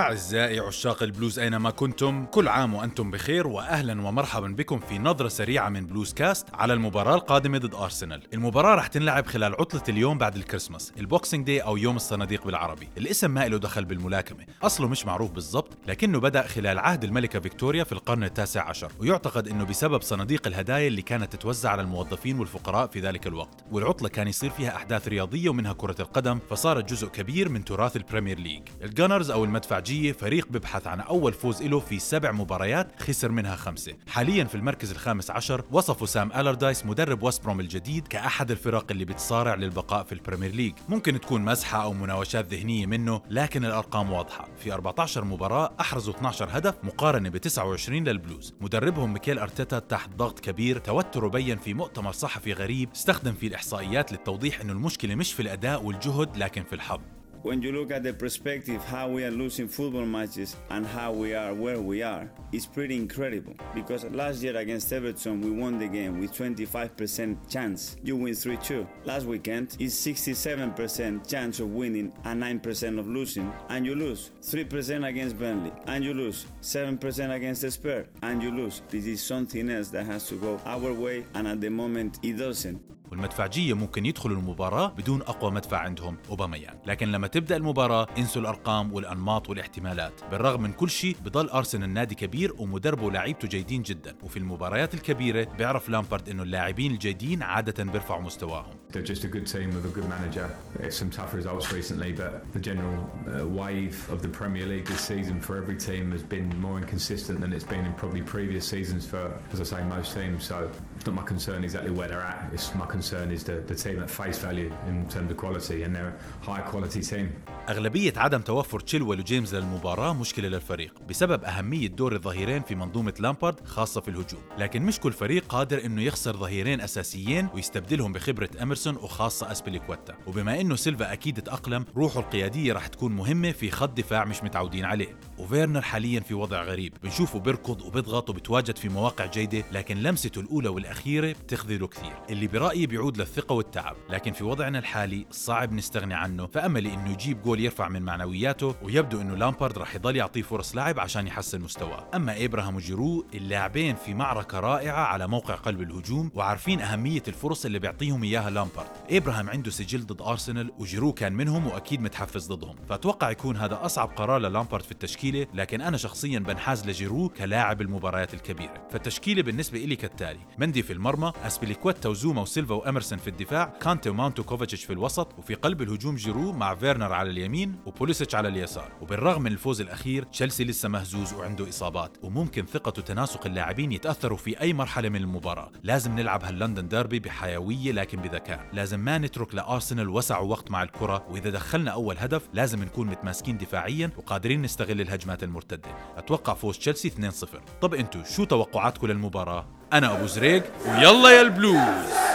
أعزائي عشاق البلوز أينما كنتم كل عام وأنتم بخير وأهلا ومرحبا بكم في نظرة سريعة من بلوز كاست على المباراة القادمة ضد أرسنال. المباراة رح تنلعب خلال عطلة اليوم بعد ال Christmas ال Boxing Day أو يوم الصناديق بالعربي. الاسم ما له دخل بالملاكمة أصله مش معروف بالضبط لكنه بدأ خلال عهد الملكة فيكتوريا في القرن التاسع عشر ويعتقد أنه بسبب صناديق الهدايا اللي كانت تتوزع على الموظفين والفقراء في ذلك الوقت. والعطلة كان يصير فيها أحداث رياضية ومنها كرة القدم فصارت جزء كبير من تراث البريمير ليج. ال Gunners أو المدفعجية فريق ببحث عن أول فوز له في سبع مباريات خسر منها خمسة. حاليا في المركز الخامس عشر وصفوا سام ألردايس مدرب وست بروم الجديد كأحد الفرق اللي بتصارع للبقاء في البريمير ليج. ممكن تكون مزحة أو مناوشات ذهنية منه لكن الأرقام واضحة. في 14 مباراة أحرزوا 12 هدف مقارنة ب 29 للبلوز. مدربهم ميكيل أرتيتا تحت ضغط كبير توتره بين في مؤتمر صحفي غريب استخدم فيه الإحصائيات للتوضيح أنه المشكلة مش في الأداء والجهد لكن في الحظ. When you look at the perspective how we are losing football matches and how we are where we are it's pretty incredible. Because last year against everton we won the game with 25% chance. You win 3-2 last weekend is 67% chance of winning and 9% of losing. And you lose 3% against burnley. And you lose 7% against the spur and you lose. This is something else that has to go our way and at the moment it doesn't والمدفعجية ممكن يدخلوا المباراة بدون أقوى مدفع عندهم أوباميان. لكن لما تبدأ المباراة انسوا الأرقام والأنماط والاحتمالات. بالرغم من كل شيء بضل أرسنال نادي كبير ومدربه ولاعيبته جيدين جدا. وفي المباريات الكبيرة بيعرف لامبارد إنه اللاعبين الجيدين عادة بيرفعوا مستواهم. They're just a good team with a good manager. It's some tough results recently, but the general uh, wave of the Premier League this season for every team has been more inconsistent than it's been in probably previous seasons for, as I say, most teams. So it's not my concern exactly where they're at. It's my concern is the, the team at face value in terms of quality, and they're a high quality team. أغلبية عدم توفر تشيلويل وجيمس للمباراة مشكلة للفريق بسبب أهمية دور الظهيرين في منظومة لامبارد خاصة في الهجوم. لكن مش كل فريق قادر إنه يخسر ظهيرين أساسيين ويستبدلهم بخبرة أميرسون وخاصة أسبليكويتا وبما إنه سيلفا أكيد تأقلم روحه القيادية رح تكون مهمة في خط دفاع مش متعودين عليه. وفيرنر حاليا في وضع غريب بنشوفه بيركض وبيضغط وبتواجد في مواقع جيدة لكن لمسته الأولى والأخيرة بتخذله كثير. اللي برأيي بيعود للثقة والتعب لكن في وضعنا الحالي صعب نستغني عنه. فأملي إنه يجيب جول يرفع من معنوياته ويبدو إنه لامبارد رح يضل يعطيه فرص لعب عشان يحسن مستواه. أما إبراهام وجيرو اللاعبين في معركة رائعة على موقع قلب الهجوم وعارفين أهمية الفرص اللي بيعطيهم إياها لامبارد. إبراهام عنده سجل ضد أرسنال وجيرو كان منهم وأكيد متحفز ضدهم. فأتوقع يكون هذا أصعب قرار للامبارد في التشكيلة لكن أنا شخصيا بنحاز لجيرو كلاعب المباريات الكبيرة. فالتشكيلة بالنسبة إلي كالتالي. مندي في المرمى أسبيليكويتا وزوما وسيلفا وأمرسون في الدفاع كانتي وماونت وكوفاتشيتش في الوسط وفي قلب الهجوم جيرو مع فيرنر على اليمين. وبوليسيتش على اليسار. وبالرغم من الفوز الأخير تشيلسي لسه مهزوز وعنده إصابات. وممكن ثقة وتناسق اللاعبين يتأثروا في أي مرحلة من المباراة. لازم نلعب هاللندن ديربي بحيوية لكن بذكاء. لازم ما نترك لأرسنال وسع ووقت مع الكرة. وإذا دخلنا أول هدف لازم نكون متماسكين دفاعيا وقادرين نستغل الهجمات المرتدة. أتوقع فوز تشيلسي 2-0 طب أنتو شو توقعاتكم للمباراة؟ أنا أبو زريق ويلا يا البلوز!